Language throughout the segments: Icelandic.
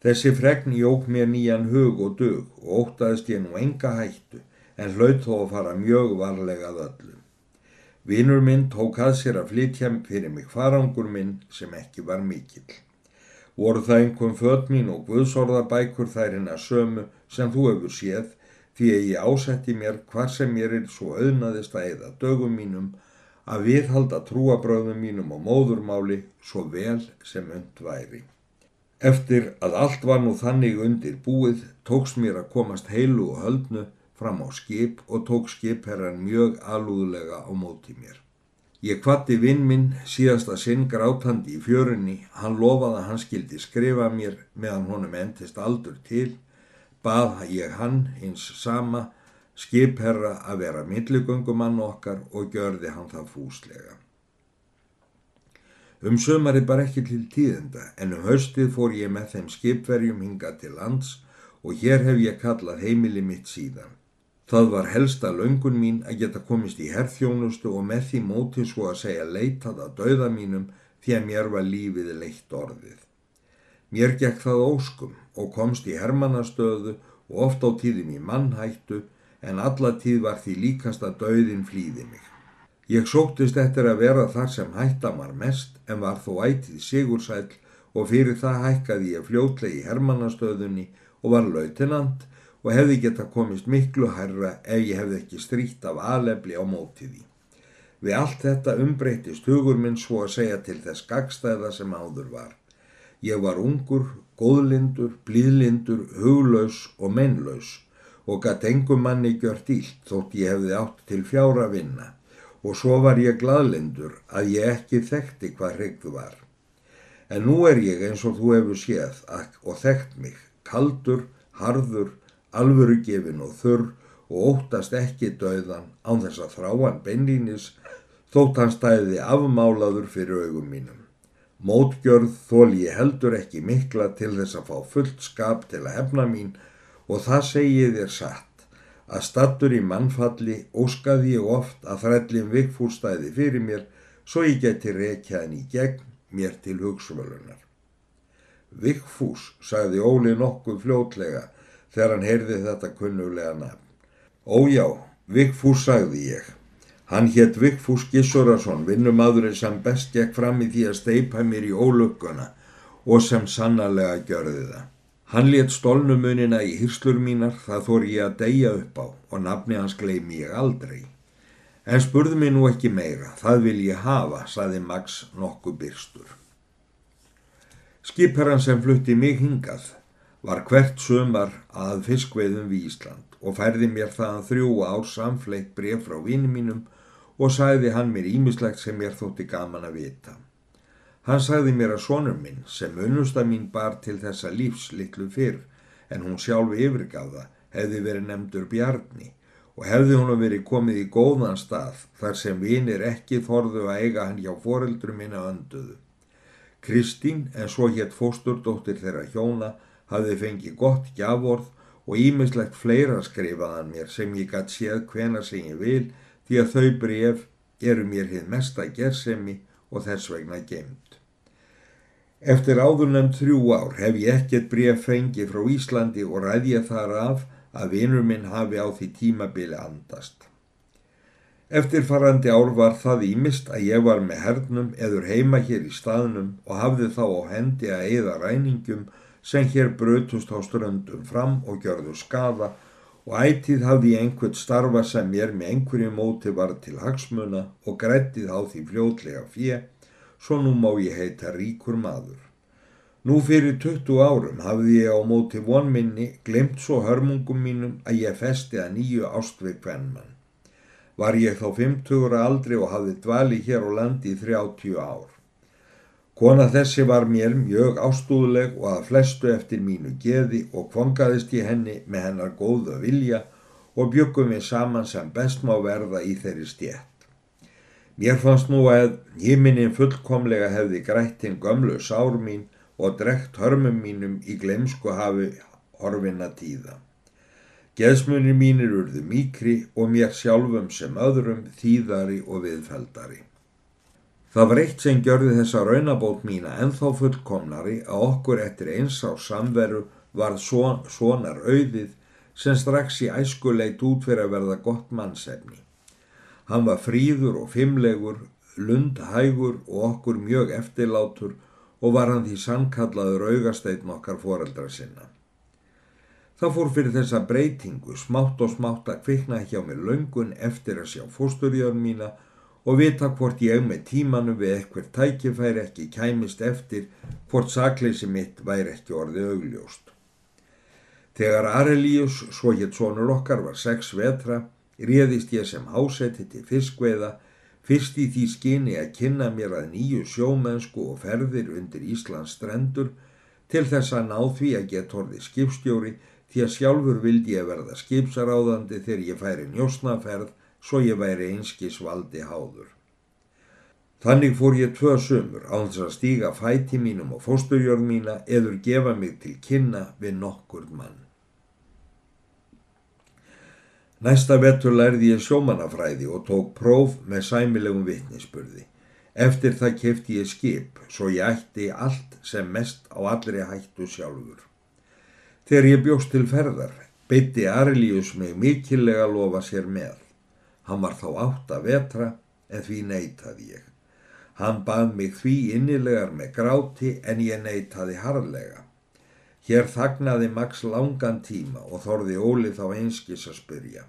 Þessi fregn jók mér nýjan hug og dug og ótaðist ég nú enga hættu en hlaut þó að fara mjög varlegað öllu. Vinur minn tók að sér að flytja fyrir mig farangur minn sem ekki var mikill. Voru það einhverjum född mín og guðsorðabækur þær hennar sömu sem þú hefur séð því að ég ásetti mér hvar sem mér er svo auðnaðist að eða dögum mínum að viðhalda trúabröðum mínum og móðurmáli svo vel sem und væri. Eftir að allt var nú þannig undir búið tóks mér að komast heilu og höldnu fram á skip og tók skipherran mjög alúðlega á móti mér. Ég kvatti vinn minn síðasta sinn grátandi í fjörunni, hann lofaði að hann skildi skrifa mér meðan honum endist aldur til, bað ég hann eins sama skipherra að vera milligöngumann okkar og gjörði hann það fúslega. Um sömari bara ekki til tíðenda en um haustið fór ég með þeim skipverjum hinga til lands og hér hef ég kallað heimili mitt síðan. Það var helsta löngun mín að geta komist í herþjónustu og með því móti svo að segja leitað að dauða mínum því að mér var lífið leitt orðið. Mér gekk það óskum og komst í hermannastöðu og oft á tíðum í mannhættu en alla tíð var því líkast að dauðin flýði mig. Ég sóktist eftir að vera þar sem hætta mar mest en var þó ætið sigursæl og fyrir það hækkaði ég fljótlegi í hermannastöðunni og var lautinant og hefði geta komist miklu hærra ef ég hefði ekki stríkt af alefli á mótiði. Við allt þetta umbreytist hugur minn svo að segja til þess gagstæða sem áður var. Ég var ungur, góðlindur, blíðlindur, huglaus og mennlaus og gatt engum manni gjört ílt þótt ég hefði átt til fjára vinna og svo var ég gladlindur að ég ekki þekkti hvað hreggðu var. En nú er ég eins og þú hefur séð og þekkt mig, kaldur, harður, alvöru gefin og þurr og óttast ekki döðan án þess að þráan beinlínis þótt hann stæði afmálaður fyrir augum mínum. Mótgjörð þól ég heldur ekki mikla til þess að fá fullt skap til að hefna mín og það segið er satt að stattur í mannfalli óskaði ég oft að þrællin vikfúrstæði fyrir mér svo ég geti rekjaðin í gegn mér til hugsvölunar. Vikfús, sagði Óli nokkuð fljótlega, þegar hann heyrði þetta kunnulega nafn. Ójá, Vigfús sagði ég. Hann hétt Vigfús Gissurason, vinnumadurinn sem best gekk fram í því að steipa mér í ólögguna og sem sannarlega gjörði það. Hann létt stólnumunina í hyrslur mínar, það þór ég að deyja upp á og nafni hans gleimi ég aldrei. En spurði mér nú ekki meira, það vil ég hafa, saði Max nokkuð byrstur. Skipherran sem flutti mig hingað var hvert sömar að fiskveiðum við Ísland og færði mér þaðan þrjú ár samfleitt bref frá vinum mínum og sagði hann mér ímislegt sem mér þótti gaman að vita. Hann sagði mér að sonur minn sem unnusta mín bar til þessa lífs litlu fyrr en hún sjálf yfirgaða hefði verið nefndur Bjarni og hefði hún verið komið í góðan stað þar sem vinir ekki þorðu að eiga hann hjá foreldru minna önduðu. Kristín en svo hétt fósturdóttir þeirra hjóna hafði fengið gott gjavorð og ímislegt fleira skrifaðan mér sem ég gætt séð hvena sem ég vil því að þau bref eru mér hinn mesta gersemi og þess vegna gemd. Eftir áðurnemd þrjú ár hef ég ekkert bref fengið frá Íslandi og ræði ég þar af að vinur minn hafi á því tímabili andast. Eftirfarandi ár var það ímist að ég var með hernum eður heima hér í staðnum og hafði þá á hendi að eða ræningum sem hér brötust á ströndum fram og gjörðu skafa og ætið hafði ég einhvert starfa sem mér með einhverju móti var til hagsmuna og grættið á því fljótlega fjö, svo nú má ég heita ríkur maður. Nú fyrir 20 árum hafði ég á móti vonminni glemt svo hörmungum mínum að ég festi að nýju ástveik vennmann. Var ég þá 50 aldri og hafði dvali hér á landi í 30 ár. Kona þessi var mér mjög ástúðleg og að flestu eftir mínu geði og kvongaðist ég henni með hennar góða vilja og byggum við saman sem best má verða í þeirri stjætt. Mér fannst nú að hímininn fullkomlega hefði grættinn gömlu sár mín og drekt hörmum mínum í glemsku hafi horfinna tíða. Geðsmunir mínir urðu mikri og mér sjálfum sem öðrum þýðari og viðfældari. Það var eitt sem gjörði þessa raunabót mína ennþá fullkomnari að okkur eftir eins á samveru varð son, sonar auðið sem strax í æskuleit út fyrir að verða gott mannsefni. Hann var fríður og fimmlegur, lundhægur og okkur mjög eftirlátur og var hann því sannkallaður augasteitn okkar foreldra sinna. Það fór fyrir þessa breytingu smátt og smátt að kvikna hjá mér laungun eftir að sjá fósturjörn mína og vita hvort ég með tímanum við eitthvað tækifæri ekki kæmist eftir hvort sakleysi mitt væri ekki orðið augljóst. Þegar Arelíus, svo hétt sonur okkar, var sex vetra, réðist ég sem hásetti til fiskveiða, fyrst í því skinni að kynna mér að nýju sjómennsku og ferðir undir Íslands strendur til þess að ná því að geta orðið skipstjóri því að sjálfur vildi ég verða skipsaráðandi þegar ég færi njósnaferð svo ég væri einskis valdi háður. Þannig fór ég tvö sömur á þess að stíga fæti mínum og fósturjörn mína eður gefa mig til kynna við nokkur mann. Næsta vettur lærði ég sjómanafræði og tók próf með sæmilegum vittnisspurði. Eftir það kefti ég skip svo ég ætti allt sem mest á allri hættu sjálfur. Þegar ég bjóst til ferðar, beitti Arlius mig mikillega lofa sér með. Hann var þá átt að vetra en því neytaði ég. Hann bað mig því innilegar með gráti en ég neytaði harðlega. Hér þagnaði Max langan tíma og þorði Óli þá einskis að spyrja.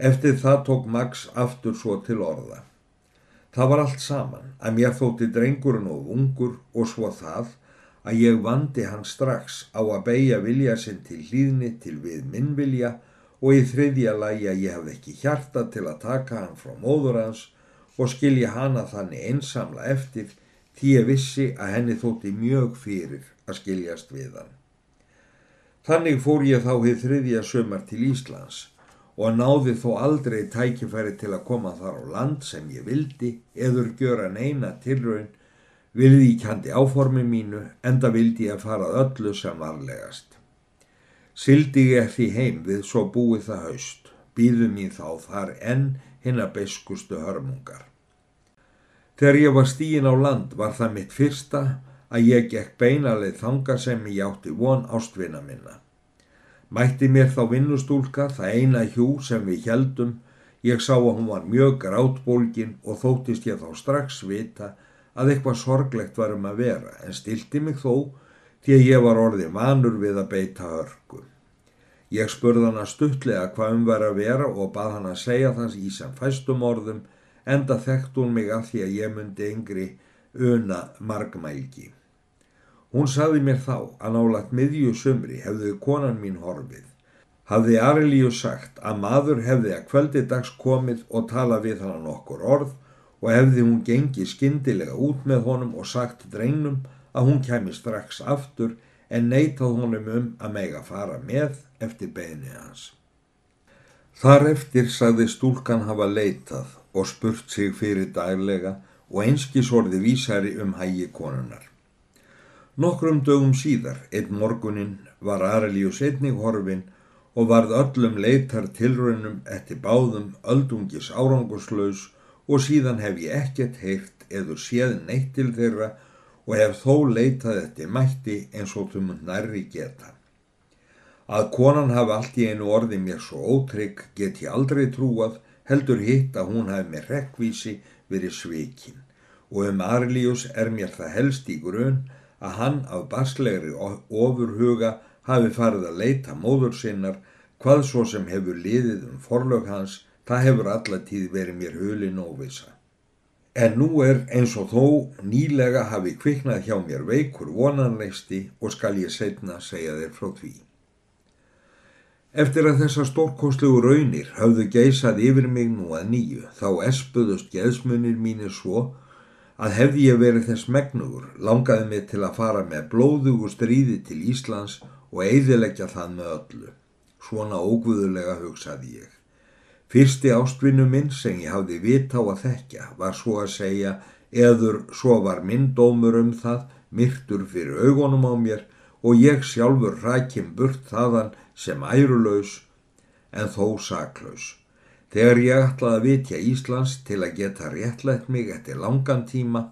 Eftir það tók Max aftur svo til orða. Það var allt saman að mér þótti drengurinn og ungur og svo það að ég vandi hann strax á að beigja vilja sinn til hlýðni til við minn vilja og í þriðja lagi að ég hafði ekki hjarta til að taka hann frá móður hans og skilja hana þannig einsamla eftir því ég vissi að henni þótti mjög fyrir að skiljast við hann. Þannig fór ég þá hér þriðja sömar til Íslands og náði þó aldrei tækifæri til að koma þar á land sem ég vildi eður gjöra neina tilraun Vilði ég kjandi áformi mínu, enda vildi ég að fara öllu sem varlegast. Sildi ég því heim við svo búið það haust, býðu mín þá þar enn hinn að beskustu hörmungar. Þegar ég var stíin á land var það mitt fyrsta að ég gekk beinalið þanga sem ég átti von ástvinna minna. Mætti mér þá vinnustúlka það eina hjú sem við heldum, ég sá að hún var mjög grátbólgin og þóttist ég þá strax vita að eitthvað sorglegt varum að vera en stilti mig þó því að ég var orðið vanur við að beita örgu. Ég spurði hana stuttlega hvað um var að vera og bað hana að segja það í sem fæstum orðum enda þekkt hún mig að því að ég myndi yngri una margmælgi. Hún saði mér þá að nálagt miðju sumri hefði konan mín horfið. Hafði Arilíu sagt að maður hefði að kvöldi dags komið og tala við hana nokkur orð og hefði hún gengið skindilega út með honum og sagt drengnum að hún kemi strax aftur en neytað honum um að mega fara með eftir beini hans. Þar eftir sagði stúlkan hafa leitað og spurt sig fyrir daglega og einskis orði vísari um hægi konunar. Nokkrum dögum síðar, einn morgunin, var Arelius einnig horfin og varð öllum leitar tilraunum eftir báðum öldungis áranguslaus og síðan hef ég ekkert heyrt eður séð neitt til þeirra og hef þó leitað eftir mætti eins og þau mun nærri geta. Að konan hafi allt í einu orði mér svo ótrygg get ég aldrei trúað heldur hitt að hún hafi með rekvísi verið svikin og um Arlius er mér það helst í grunn að hann af baslegri ofurhuga hafi farið að leita móður sinnar hvað svo sem hefur liðið um forlög hans Það hefur allatíð verið mér hulin óvisa. En nú er eins og þó nýlega hafi kviknað hjá mér veikur vonanleisti og skal ég setna segja þér frá því. Eftir að þessa stórkostlegu raunir hafðu geysað yfir mig nú að nýju þá espuðust geðsmunir mínir svo að hefði ég verið þess megnugur langaði mig til að fara með blóðugu stríði til Íslands og eiðilegja það með öllu. Svona óguðulega hugsaði ég. Fyrsti ástvinnu minn sem ég hafði vita á að þekkja var svo að segja eður svo var minn dómur um það myrtur fyrir augunum á mér og ég sjálfur rækjum burt þaðan sem ærulaus en þó saklaus. Þegar ég ætlaði að vitja Íslands til að geta réttlætt mig eftir langan tíma,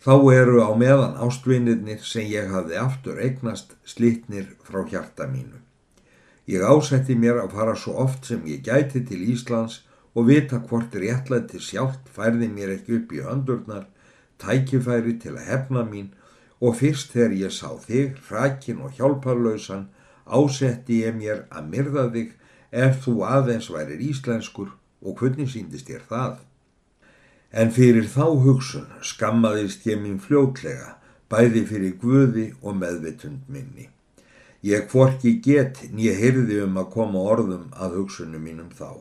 þá eru á meðan ástvinnirnir sem ég hafði aftur eignast slitnir frá hjarta mínu. Ég ásetti mér að fara svo oft sem ég gæti til Íslands og vita hvort réttlætti sjálft færði mér ekki upp í höndurnar, tækifæri til að hefna mín og fyrst þegar ég sá þig, hrakin og hjálparlausan, ásetti ég mér að myrða þig ef þú aðeins værir íslenskur og hvernig síndist ég það? En fyrir þá hugsun skammaðist ég mín fljótlega, bæði fyrir guði og meðvitund minni. Ég hvorki get nýja hyrði um að koma orðum að hugsunum mínum þá.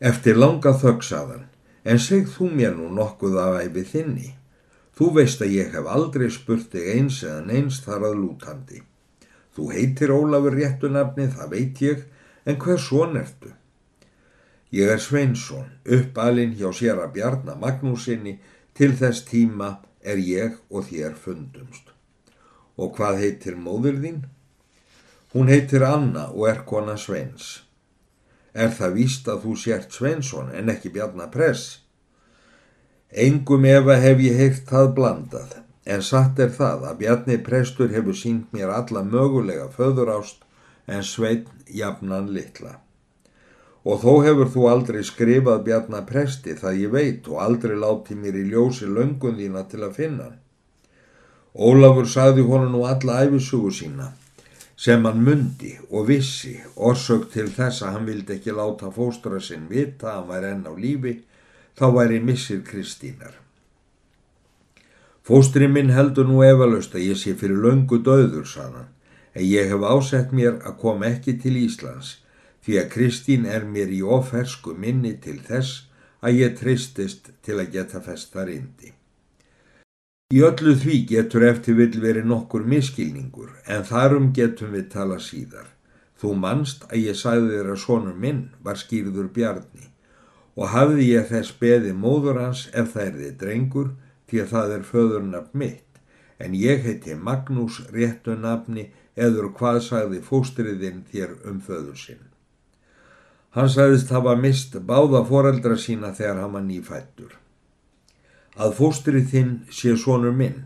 Eftir langa þögsaðan, en segð þú mér nú nokkuð af æfi þinni. Þú veist að ég hef aldrei spurt þig eins eða neins þar að lútandi. Þú heitir Ólafur réttunafni, það veit ég, en hver svon ertu? Ég er Sveinsson, uppalinn hjá sér að Bjarnar Magnúsinni, til þess tíma er ég og þér fundumst. Og hvað heitir móður þín? Hún heitir Anna og er kona Sveins. Er það víst að þú sért Sveinsson en ekki Bjarnar Press? Engum efa hef ég heilt það blandað, en satt er það að Bjarni Prestur hefur sínt mér alla mögulega föðurást en Svein jafnan litla. Og þó hefur þú aldrei skrifað Bjarnapresti það ég veit og aldrei látið mér í ljósi löngun þína til að finna. Ólafur sagði honu nú alla æfisugu sína sem hann mundi og vissi orsök til þess að hann vildi ekki láta fóstra sinn vita að hann væri enn á lífi þá væri missir Kristínar. Fóstri minn heldur nú efalust að ég sé fyrir löngu döður, sannan en ég hef ásett mér að koma ekki til Íslands því að Kristín er mér í ofersku minni til þess að ég tristist til að geta fest þar indi. Í öllu því getur eftir vil verið nokkur miskilningur en þarum getum við tala síðar. Þú manst að ég sagði þér að sonur minn var skýrður bjarni og hafði ég þess beði móður hans ef það er þið drengur því að það er föðurnafn mitt en ég heiti Magnús réttu nafni eður hvað sagði fóstriðinn þér um föður sinn. Hann sagðist hafa mist báða foreldra sína þegar hann var nýfættur. Að fóstrið þinn sé sonur minn,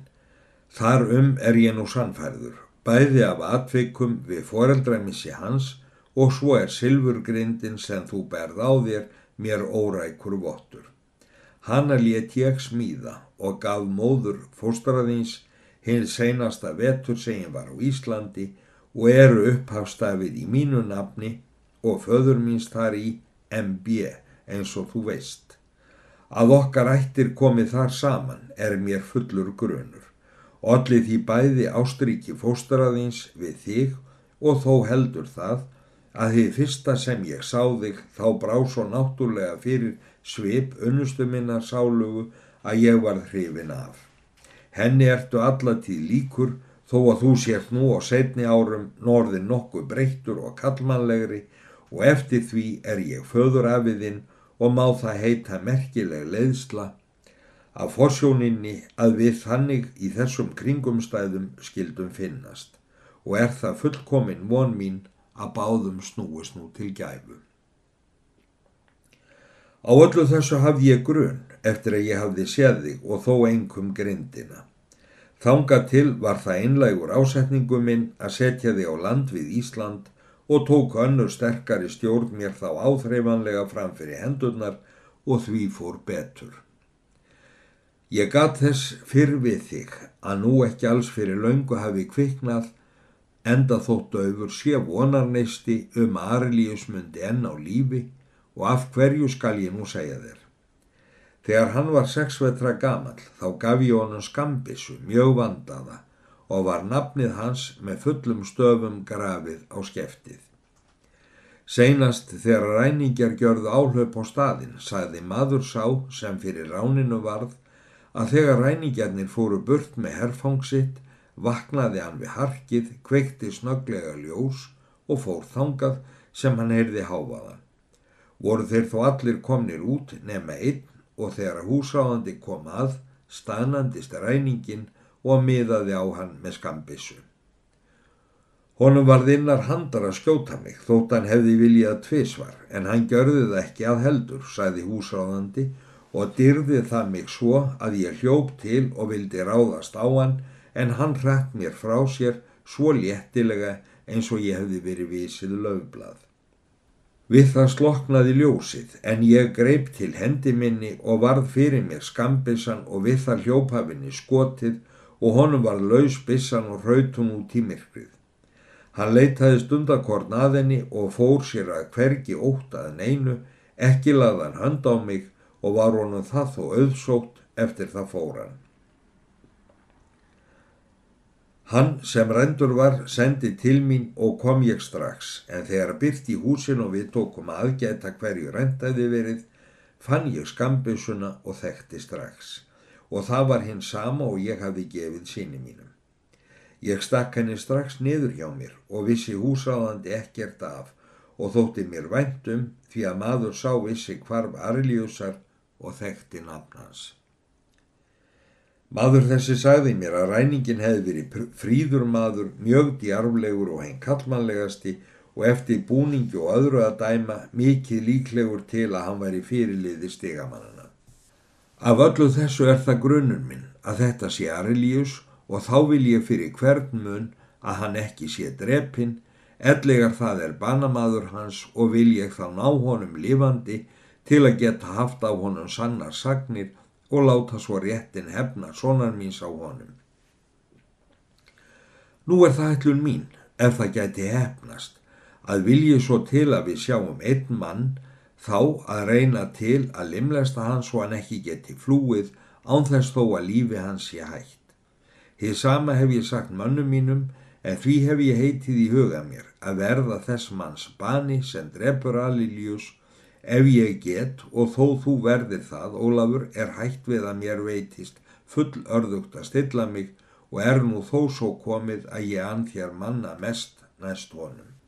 þar um er ég nú sannfærður, bæði af atveikum við foreldræmissi hans og svo er silfurgrindin sem þú berð á þér mér órækur vottur. Hanna let ég smíða og gaf móður fóstraðins hinn seinasta vetur sem ég var á Íslandi og eru upphafstafið í mínu nafni og föður míns þar í MB eins og þú veist. Að okkar ættir komið þar saman er mér fullur grunur. Odlið því bæði ástríki fóstaraðins við þig og þó heldur það að því fyrsta sem ég sá þig þá brá svo náttúrlega fyrir svip unnustu minna sálugu að ég var hrifin af. Henni ertu allatíð líkur þó að þú sért nú á setni árum norðin nokkuð breyttur og kallmannlegri og eftir því er ég föður afiðinn og má það heita merkileg leiðsla af forsjóninni að við þannig í þessum kringumstæðum skildum finnast og er það fullkomin von mín að báðum snúist nú til gæfu. Á öllu þessu hafði ég grunn eftir að ég hafði séð þig og þó engum grindina. Þanga til var það einlægur ásetningu minn að setja þig á land við Ísland og tók önnur sterkari stjórn mér þá áþreifanlega fram fyrir hendurnar og því fór betur. Ég gat þess fyrr við þig að nú ekki alls fyrir laungu hafi kviknað enda þóttu auður sé vonarneisti um að Arlius myndi enn á lífi og af hverju skal ég nú segja þér. Þegar hann var sexvetra gamall þá gaf ég honum skambissu mjög vandaða og var nafnið hans með fullum stöfum grafið á skeftið. Seinast þegar ræningar gjörðu áhlaup á staðin sagði maður sá sem fyrir ráninu varð að þegar ræningarnir fóru burt með herfangsitt vaknaði hann við harkið, kveikti snöglega ljós og fór þangað sem hann heyrði háfaðan voru þeir þó allir komnir út nema einn og þegar húsráðandi kom að staðnandist ræningin og miðaði á hann með skambissu. Honum var þinnar handar að skjóta mig, þótt hann hefði viljað tvísvar, en hann gjörði það ekki að heldur, sagði húsráðandi og dyrði það mig svo að ég hljóp til og vildi ráðast á hann, en hann hrætt mér frá sér svo léttilega eins og ég hefði verið vísið löfblað. Við það sloknaði ljósið, en ég greip til hendi minni og varð fyrir mér skambissan og við það hljópafinni skotið og honum var laus bissan og rautun út í myrkrið. Hann leitaði stundakorn að henni og fór sér að hvergi ótaðan einu, ekki laðan hönd á mig og var honum það þó auðsótt eftir það fóran. Hann sem rendur var sendi til mín og kom ég strax, en þegar byrti í húsin og við tókum aðgæta hverju rendaði verið, fann ég skambusuna og þekkti strax. Og það var hinn sama og ég hafi gefið síni mínum. Ég stakk henni strax niður hjá mér og vissi húsáðandi ekkert af og þótti mér væntum því að maður sá vissi hvarf Arliusar og þekkti nafnans. Maður þessi sagði mér að ræningin hefði verið fríður maður, mjög djarflegur og henn kallmannlegasti og eftir búningi og öðru að dæma mikið líklegur til að hann væri fyrirliði stigamannana. Af öllu þessu er það grunnum minn að þetta sé Arlius og þá vil ég fyrir hvern mun að hann ekki sé drepin, ellegar það er banamaður hans og vil ég þá ná honum lifandi til að geta haft á honum sannar sagnir og láta svo réttin hefna sonar míns á honum. Nú er það ætlun mín, ef það gæti hefnast, að vilji svo til að við sjáum einn mann þá að reyna til að limlesta hans svo hann ekki geti flúið án þess þó að lífi hans sé hægt. Þið sama hef ég sagt mannum mínum en því hef ég heitið í huga mér að verða þess manns bani sem drefur Aliljus ef ég get og þó þú verðir það, Ólafur, er hægt við að mér veitist full örðugt að stilla mig og er nú þó svo komið að ég anþjar manna mest næst honum.